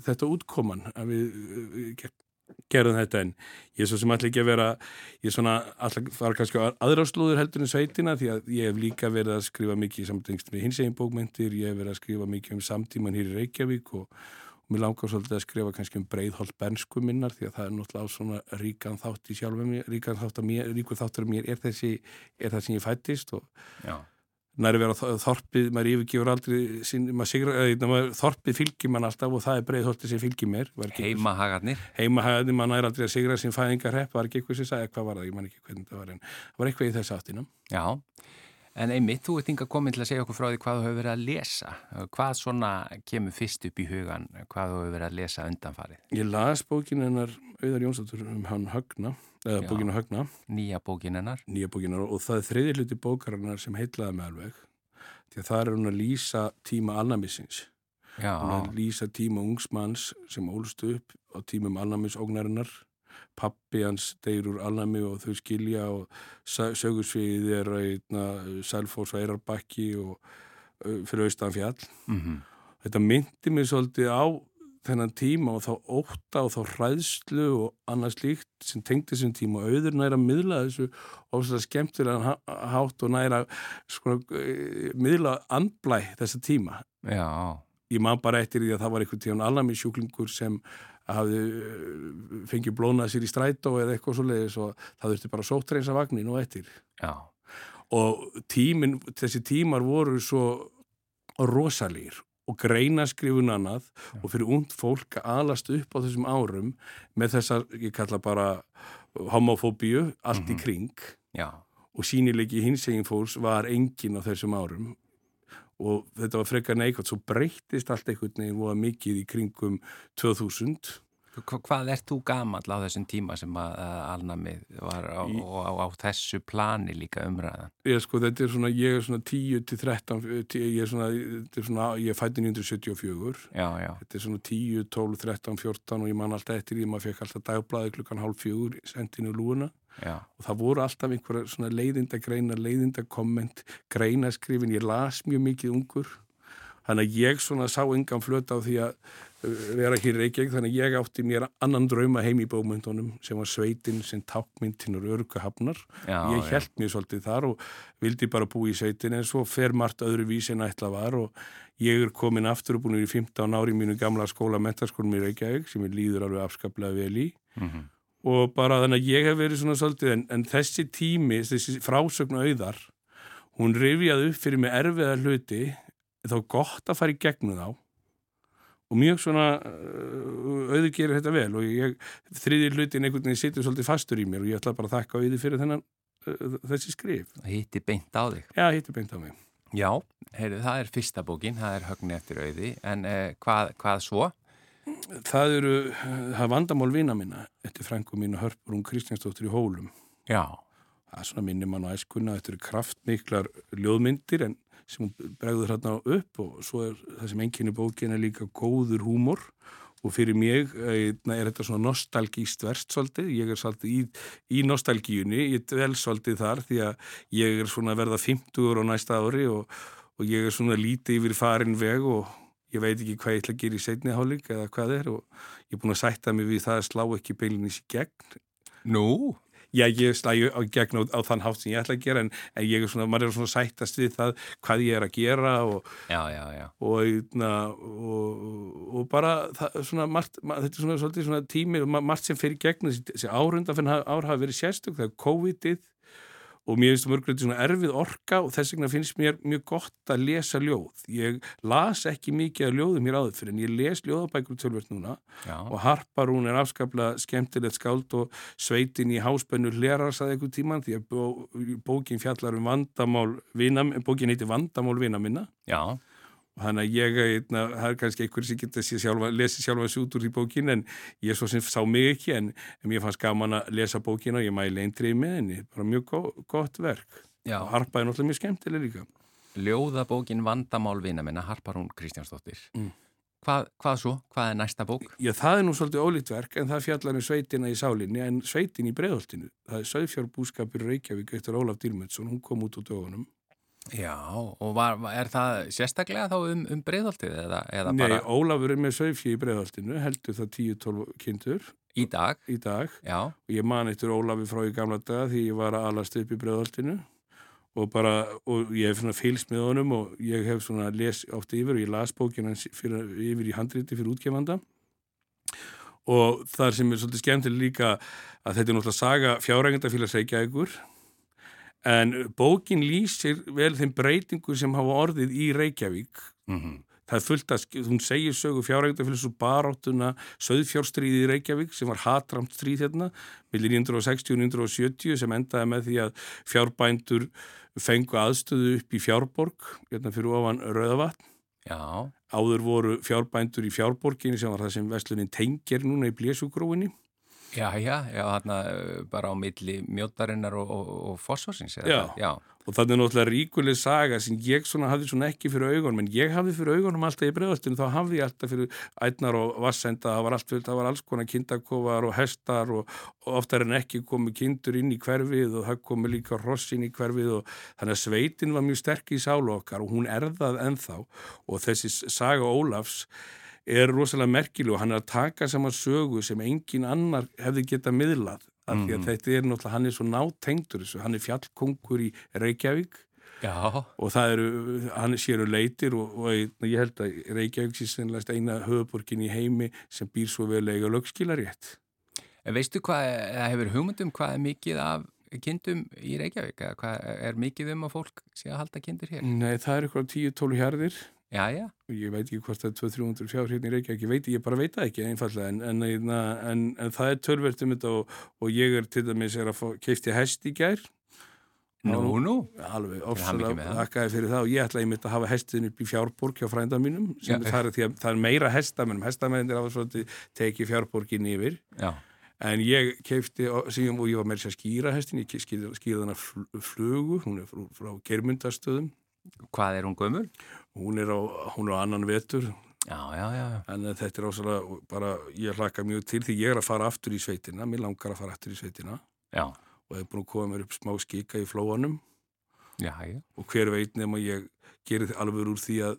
G: þetta útkoman að við gerðum þetta en ég er svo sem allir ekki að vera ég er svona allir fara kannski aðra slúður heldur en sveitina því að ég hef líka verið að skrifa mikið í samtengst með hins egin bókmyndir, ég hef verið að skrifa mikið um samtíman hér í Reykjavík og, og mér langar svolítið að skrifa kannski um breiðholt bernsku minnar því að það er náttúrulega svona ríkan þátt í sjálfum ríkan þátt að mér, ríkur þáttur af mér er þessi, er það sem ég fættist og
B: já.
G: Næri vera þorpið, maður yfirgefur aldrei sín, maður sigra, eða, maður, þorpið fylgir mann alltaf og það er breiðholtið sem fylgir mér
B: Heimahagarnir.
G: heimahæðin, maður næri aldrei að sigra sín fæðingarrepp, var ekki eitthvað sem sagði hvað var það, ég man ekki hvernig það var en það var eitthvað í þess áttina.
B: Já, en einmitt, þú ert inga komin til að segja okkur frá því hvað þú hefur verið að lesa. Hvað svona kemur fyrst upp í hugan, hvað þú hefur verið að lesa undanfarið?
G: Ég las bókin hennar Auðar Jónsdóttur um hann Högna, eða
B: Já.
G: bókinu Högna,
B: Nýja bókin hennar.
G: nýja bókinar og það er þriði hluti bókarinnar sem heitlaði með alveg því að það er hún að lýsa tíma alnamissins. Hún
B: Já,
G: að lýsa tíma ungsmanns sem ólst upp á tímum alnamissógnarinnar pappi hans deyr úr alnami og þau skilja og sögursviðið er einna Sælfós og Eirarbakki og fyrir austan fjall.
B: mm
G: Þetta myndi mig svolítið á þennan tíma og þá ótta og þá hræðslu og annað slíkt sem tengdi þessum tíma og auður næra að miðla þessu ofslega skemmtilegan há- hátt og næra eh, miðla andblæ þessa tíma.
B: já,
G: Ég man bara eftir því að það var einhvern tíðan alnami sjúklingur sem hafði eh, fengið blónað sér í strætó eða eitthvað svoleiðis og það þurfti bara sóttreinsa vagnin og eftir.
B: já,
G: og tímin, þessi tímar voru svo rosalegir og greinaskrifun annað og fyrir und fólk að alast upp á þessum árum með þessar, ég kalla bara homofóbíu, allt í kring.
B: Já,
G: og sýnilegi hinsegin fólks var engin á þessum árum og þetta var frekar neikvæmt, svo breyttist allt einhvern veginn voða mikið í kringum 2000
B: Hva, hvað ert þú gamall á þessum tíma sem að, að alnamið var á,
G: Í-
B: og á, á þessu plani líka umræðan?
G: ég sko, þetta er svona, ég er svona 10 til 13, tí- ég er svona, þetta er svona, ég er fætt 1974
B: Já, já,
G: Þetta er svona 10, 12, 13, 14 og ég man alltaf eftir því að maður fekk alltaf dagblæði klukkan hálf fjögur sendinu lúuna
B: já,
G: og það voru alltaf einhverja svona leiðinda greina, leiðinda komment, greinaskrifin, ég las mjög mikið ungur. Þannig að ég svona sá engan flöta á því að uh, vera hér í Reykjavík, þannig að ég átti mér annan drauma heim í bókmyndunum sem var sveitin sem tákmyndinur örguhafnar.
B: já,
G: Ég held mér svolítið þar og vildi bara búa í sveitin en svo fer margt öðru vísi en ætla var og ég er komin aftur og búin í 15 ári í mínu gamla skóla mentaskólum í Reykjavík sem ég líður alveg afskaplega vel í
B: Mhm.
G: Og bara þannig að ég hef verið svona svolítið en, en þessi tími, þessi frásögnu auðar, hún rifjaði upp fyrir mig erfiða hluti þá gott að fara í gegnum þá og mjög svona uh, auður gerir þetta vel og ég, þriði hlutin einhvern veginn situr svolítið fastur í mér og ég ætla bara að þakka auði fyrir þennan uh, þessi skrif.
B: Það hitti beint á þig.
G: Já, hittu beint á mig.
B: Já, heyrðu, það er fyrsta bókin, það er högni eftir auði, en eh, hvað, hvað svo?
G: Það eru, það er vandamál vina minna eftir frængu mín og hörpur hún Kristjánsdóttir í Hólum.
B: Já,
G: Það er svona minnum mann á æskuna, þetta eru kraftmiklar ljóðmyndir en sem hún bregður hérna upp og svo er það sem enginni bókin er líka góður húmor. Og fyrir mig eh, er þetta svona nostalgíst verst svolítið, ég er svolítið í, í nostalgíunni, ég dvel svolítið þar því að ég er svona verða 50 á næsta ári og, og ég er svona lítið yfir farin veg og ég veit ekki hvað ég ætla að gera í seinni hálfleik eða hvað er og ég er búin að sætta mig við það að slá ekki beilinnis í gegn
B: nú,
G: Já, ég slægi á gegn á, á þann hátt sem ég ætla að gera en, en ég er svona, maður er svona sættast við það hvað ég er að gera og,
B: já, já, já.
G: og, na, og, og bara það, svona margt, ma, þetta er svona, svolítið svona tími margt sem fyrir gegn þessi, þessi árundafinn ár hafa verið sérstök, það er COVID-ið og mér finnst það mörgulegt svona erfið orka og þess vegna finnst mér mjög gott að lesa ljóð. Ég las ekki mikið af ljóðum hér áður fyrir en ég les ljóðabækur tölvert núna
B: já.
G: og Harpar hún er afskaplega skemmtilegt skáld og sveitin í háspennu hlerar saði einhvern tíman því að bó, bókin fjallar um vandamál vina, bókin heiti Vandamál vina minna
B: já.
G: Þannig að ég, eitna, það er kannski einhver sem getur sér sjálfa, lesið sjálfa sig út úr í bókin en ég svo sem sá mig ekki en, en mér fannst gaman að lesa bókina og ég mæli eindrið með henni, bara mjög gó, gott verk
B: já.
G: og Harpa er náttúrulega mjög skemmtileg líka
B: Ljóðabókin Vandamál vina minna, Harparún Kristjánsdóttir.
G: Mm.
B: Hvað, hvað svo? Hvað er næsta bók?
G: Já, það er nú svolítið ólíkt verk en það fjallar um sveitina í sálinni en sveitin í breðholtinu. Það er Söðfjárbúskapur Reykjavík eftir Ólaf Dýrmundsson, hún kom út á dögunum.
B: Já, og var, er það sérstaklega þá um, um breyðoltið eða, eða
G: Nei,
B: bara
G: Ólafur er með Söðfjö í breðholtinu, heldur það 10-12 kindur.
B: Í dag?
G: í dag.
B: Já,
G: og ég man eftir Ólafi frá í gamla daga því ég var að alast upp í breðholtinu og bara, og ég hef svona fylgst með honum og ég hef svona les átt yfir og ég las bókina yfir í handriti fyrir útgefanda. Og þar sem er svolítið skemmtileg líka að þetta er náttúrulega saga fjárrækjandafélags Reykjavíkur en bókin lýsir vel þeim breytingu sem hafa orðið í Reykjavík
B: mm
G: Það er fullt að, hún segir sögu fjárhægndafélags og baráttuna söðfjárstríði í Reykjavík sem var hatramt stríð hérna, millir 1960 og 1970 sem endaði með því að fjárbændur fengu aðstöðu upp í fjárborg, hérna fyrir ofan Rauðavatn.
B: já,
G: Áður voru fjárbændur í fjárborginni sem var það sem Vestlunin tengir núna í Blésugrófinni.
B: Já, já, já, uh, bara á milli mjótarinnar og, og, og fósforsins.
G: Já.
B: já,
G: Og þannig er náttúrulega ríkuleg saga sem ég svona hafði svona ekki fyrir augunum, en ég hafði fyrir augunum alltaf í bregðastinu, þá hafði ég alltaf fyrir ætnar og vassenda, það var, allt, það var alls konar kindakofar og hestar og, og oftar en ekki komu kindur inn í hverfið og það komu líka hross inn í hverfið og þannig að sveitin var mjög sterk í sálu okkar og hún erðað ennþá og þessi saga Ólafs er rosalega merkileg og hann er að taka saman sögu sem engin annar hefði getað miðlað af því að þetta er náttúrulega, hann er svo nátengdur þessu, hann er fjallkongur í Reykjavík
B: já,
G: og það eru, hann séru leitir og, og ég held að Reykjavík sé sennilegast eina höfuborgin í heimi sem býr svo vel eiga lögskilarétt.
B: Veistu hvað, eða hefur hugmyndum hvað er mikið af kindum í Reykjavík? Eða hvað er mikið um að fólk sé að halda kindur hér?
G: Nei, það er eitthvað 10-12 hjarðir
B: Já, já,
G: ég veit ekki hvort það er 200-300 fjár hérna í Reykjavík, ég veit, ég bara veit það ekki einfallega en, en, en, en, en það er tölvert um þetta og, og ég er til dæmis er að fá, keifti hest í gær.
B: Nú, nú,
G: alveg
B: hamingju
G: ofsalega þakkaði fyrir það og ég ætlaði mitt að hafa hestin upp í fjárborg hjá frænda mínum sem
B: Já.
G: það er, það er meira hestamennum hestamennir hafa svolítið tekið fjárborgin yfir.
B: Já,
G: En ég keifti, síðan og ég var með þess að skýra hestin, ég skýrði hana fl- flugu, hún er frá, frá Germundastöðum,
B: hvað er hún gömur?
G: Hún er á, hún er á annan vetur,
B: Já, já, já,
G: en þetta er ásala bara, ég hlaka mjög til því ég er að fara aftur í sveitina, mér langar að fara aftur í sveitina.
B: Já,
G: og hef búin að koma mér upp smá skika í flóanum. Og hver veit nema ég gerir alveg úr því að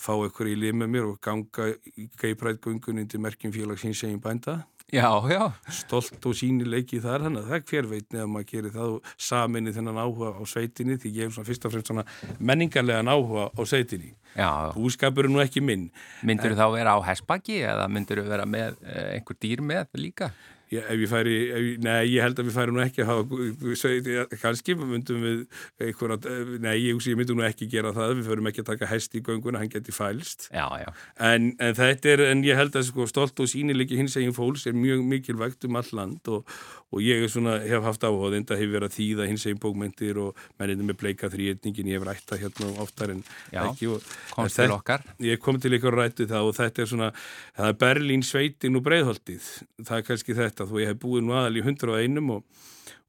G: fá eitthvað í lið með mér og ganga í geiprætgöngun undir merkjum félagsins segjum bænda.
B: Já, já,
G: stolt og sínileiki þar þannig að það er hver veit nefn að maður gerir það og saminni þennan áhuga á sveitinni því ég hef svona fyrst og fremst svona menningarlegan áhuga á sveitinni
B: já.
G: búskapur er nú ekki minn
B: Myndur þú þá vera á hessbaki eða myndur þú vera með eh, einhver dýr með líka?
G: Ég, ef ég færi, ef, ég- nei, ég held að við færi nú ekki að hafa, kannski myndum við einhverja, nei, ég, ég myndum nú ekki gera það, við förum ekki að taka hest í gönguna, hann geti fælst.
B: Já, já,
G: En, en þetta er, en ég held að sko, stolt og sýnilegi hins eginn fólks er mjög mikilvægt um all land og, og ég er svona, hef haft áhuga, þetta hefur verið að þýða hins eginn bókmyndir og menninni með bleika þrýetningin, ég hef rætt það hérna oftar en
B: Já,
G: ekki. Og,
B: komst til okkar.
G: Ég kom til ykkur að rættu það og þetta er svona, það er Þetta, þó ég hef búið nú aðal í 101 og,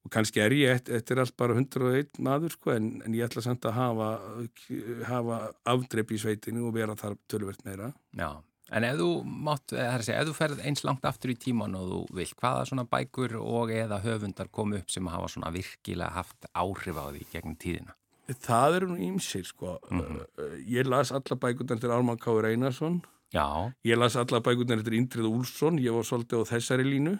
G: og kannski er ég, þetta er allt bara 101 maður sko, en, en ég ætla samt að hafa, hafa afdreip í sveitinu og vera þar tölvert meira.
B: Já, en ef þú mátt, eh, segja, ef þú ferð eins langt aftur í tíman og þú vilt, hvaða svona bækur og eða höfundar komu upp sem hafa svona virkilega haft áhrif á því gegnum tíðina?
G: Það eru nú ímsir sko, ég las alla bækurnar til Ármann Káur Einarsson,
B: Já,
G: Ég las alla bækurnar eftir Indrið Úlsson, ég var svolítið á þessari línu.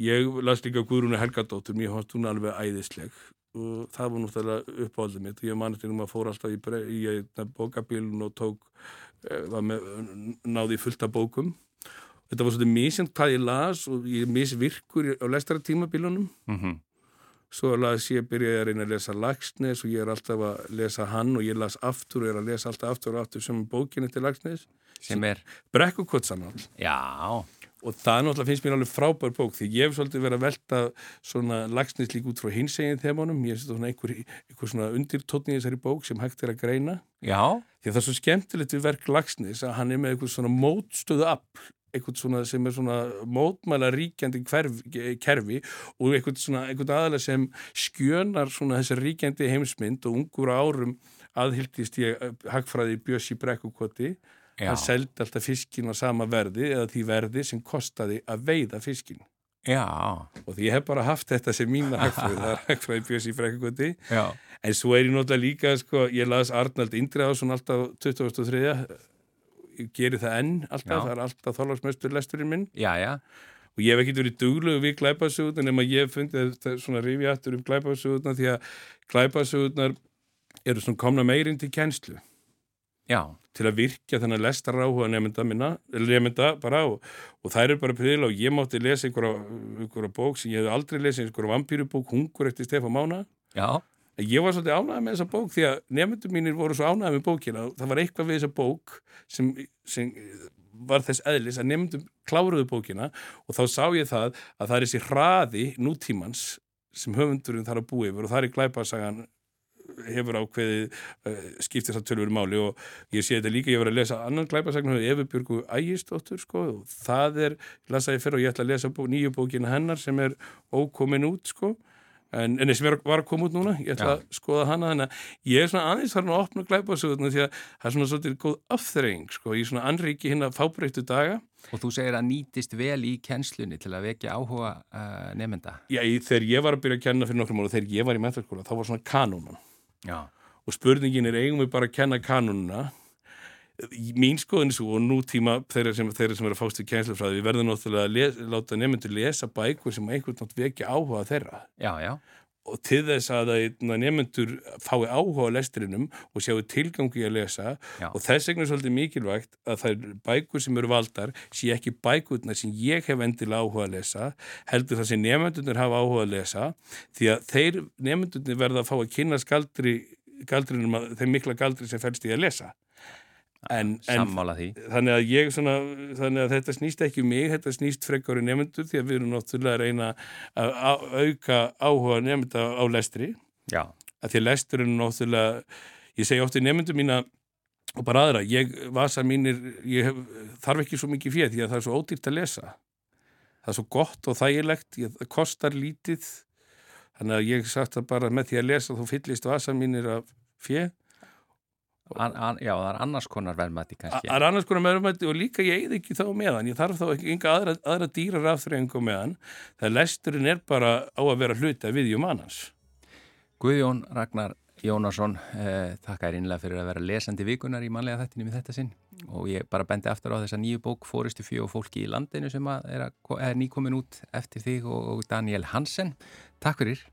G: Ég las líka Guðrúnu Helgadóttur, mér fannst hún alveg æðisleg og það var náttúrulega uppáldið mitt og ég mann eftir um að fór alltaf í, í, í bókabílun og tók, eh, var með, náði fullt af bókum. Þetta var svolítið misjant hvað ég las og ég misvirkur á lestara tímabílunum.
B: mhm,
G: Svo las ég, byrjaði að reyna að lesa Lagsnes og ég er alltaf að lesa hann og ég las aftur og er að lesa alltaf aftur og aftur sem bókinni til Lagsnes.
B: sem er,
G: Brekkukotsanál.
B: já,
G: Og það náttúrulega finnst mér alveg frábær bók því ég hef svolítið verið að velta svona lagsnist líka út frá hinsegin þemunum. Ég það svona einhver, einhver svona undirtótni í þessari bók sem hægt er að greina.
B: já,
G: Því að það er svo skemmtilegt við verk lagsnis að hann er með einhver svona mótstöðu afl, einhvern svona sem er svona mótmæla ríkjandi kerfi og einhvern svona einhvern aðalega sem skjönar svona þessar ríkjandi heimsmynd og ungur árum aðhyldist ég eh, hagfræði Bjössi Brekkukoti
B: já,
G: hann seldi alltaf fiskin á sama verði eða því verði sem kostaði að veiða fiskin
B: já,
G: og því ég hef bara haft þetta sem mína hagfræði, það er hagfræði Bjössi Brekkukoti
B: já,
G: en svo er ég náttúrulega líka sko, ég las Arnald Indriðarsson alltaf 2003 ég geri það enn alltaf,
B: Já.
G: það er alltaf þorlagsmestur lesturinn minn.
B: Já, já,
G: og ég hef ekkert verið duglegu við glæpasögurnar nema ég hef fundið þetta svona rifja aftur um glæpasögurnar því að glæpasögurnar eru svona komna meirinn til kennslu.
B: Já,
G: til að virkja þennan lestar áhuga nefnda minna, nefnda bara og, og það eru bara pröðil og ég mátti lesa einhverja, einhverja bók sem ég hef aldrei lesið, einhverja vampýrubók, Hungur eftir Stefán Mána.
B: Já,
G: Ég var svolítið ánægð með þessa bók því að nefndur mínir voru svo ánægð með bókina og það var eitthvað við þessa bók sem, sem var þess eðlis að nefndur kláruðu bókina og þá sá ég það að það er þessi hraði nútímans sem höfundurinn þarf að búa yfir og það er glæpasagan hefur ákveðið uh, skiptir það tölvöru máli og ég sé þetta líka, ég var að lesa annan glæpasagn hefur Efi Björgu Ægistóttur sko og það er, lasaði fyrir og ég ætla að lesa bó, nýju bókina hennar sem er ókomin út sko en, en sem er, var að koma út núna, ég ætla
B: Já.
G: að skoða hana þannig að ég er svona aðeins farin að opna glæpasögurna því að það er svona svolítið góð afþreying sko, í svona anriki hérna fábreyttu daga
B: og þú segir að nýtist vel í kennslunni til að vekja áhuga uh, nefnda.
G: Já, þegar ég var að byrja að kenna fyrir nokkrum ára, þegar ég var í mentaskóla, þá var svona kanónan
B: Já,
G: og spurningin er eigum við bara að kenna kanununa mín skoðin svo og nútíma þeirra sem, þeirra sem er að fást í kænslufræði við verðum náttúrulega að les, láta nefndur lesa bækur sem einhvern nátt vekja áhuga þeirra.
B: Já, já,
G: og til þess að nefndur fái áhuga á lestrinum og sjáu tilgangi að lesa
B: Já.
G: og þess vegna er svolítið mikilvægt að það er bækur sem eru valdar sé ekki bækurnar sem ég hef endilega áhuga að lesa heldur það sem nefndurnir hafa áhuga að lesa því að þeir nefndurnir verða að fá að kynna skaldri galdrinum að þeim mikla galdri sem fælst í að lesa en, en þannig að ég svona þannig að þetta snýst ekki um mig, þetta snýst frekar í nefndur því að við erum náttúrulega að reyna að auka áhuga nefnda á lestri,
B: Já,
G: að því að lesturinn er náttúrulega, ég segi oft í nefndum mína og bara aðra, ég vasa mínir, ég hef, þarf ekki svo mikið fyrir því að það er svo ódýrt að lesa. Það er svo gott og þægilegt ég, það kostar lítið. Þannig að ég sagt að bara með því að lesa þá fyllist vasa mínir af fjö
B: an, an, já, það er annars konar verðmætti kannski.
G: Það er annars konar meðrumætti og líka ég eða ekki þá meðan. Ég þarf þá ekki enga aðra, aðra dýrar afþreyingu meðan. Það lesturinn er bara á að vera hluta við jum annars.
B: Guðjón Ragnar Jónasson, eh, þakka er innlega fyrir að vera lesandi vikunar í manlega þettinum í þetta sinn og ég bara bendi aftur á þessa nýju bók Fóristu fjó og fólki í landinu sem er, er nýkomin út eftir þig og, og Daniel Hansen. Takk fyrir.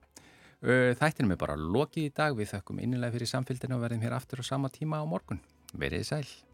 B: Þættinum er bara lokið í dag. Við þökkum innilega fyrir samfélgina og verðum hér aftur á sama tíma á morgun. Verið sæl.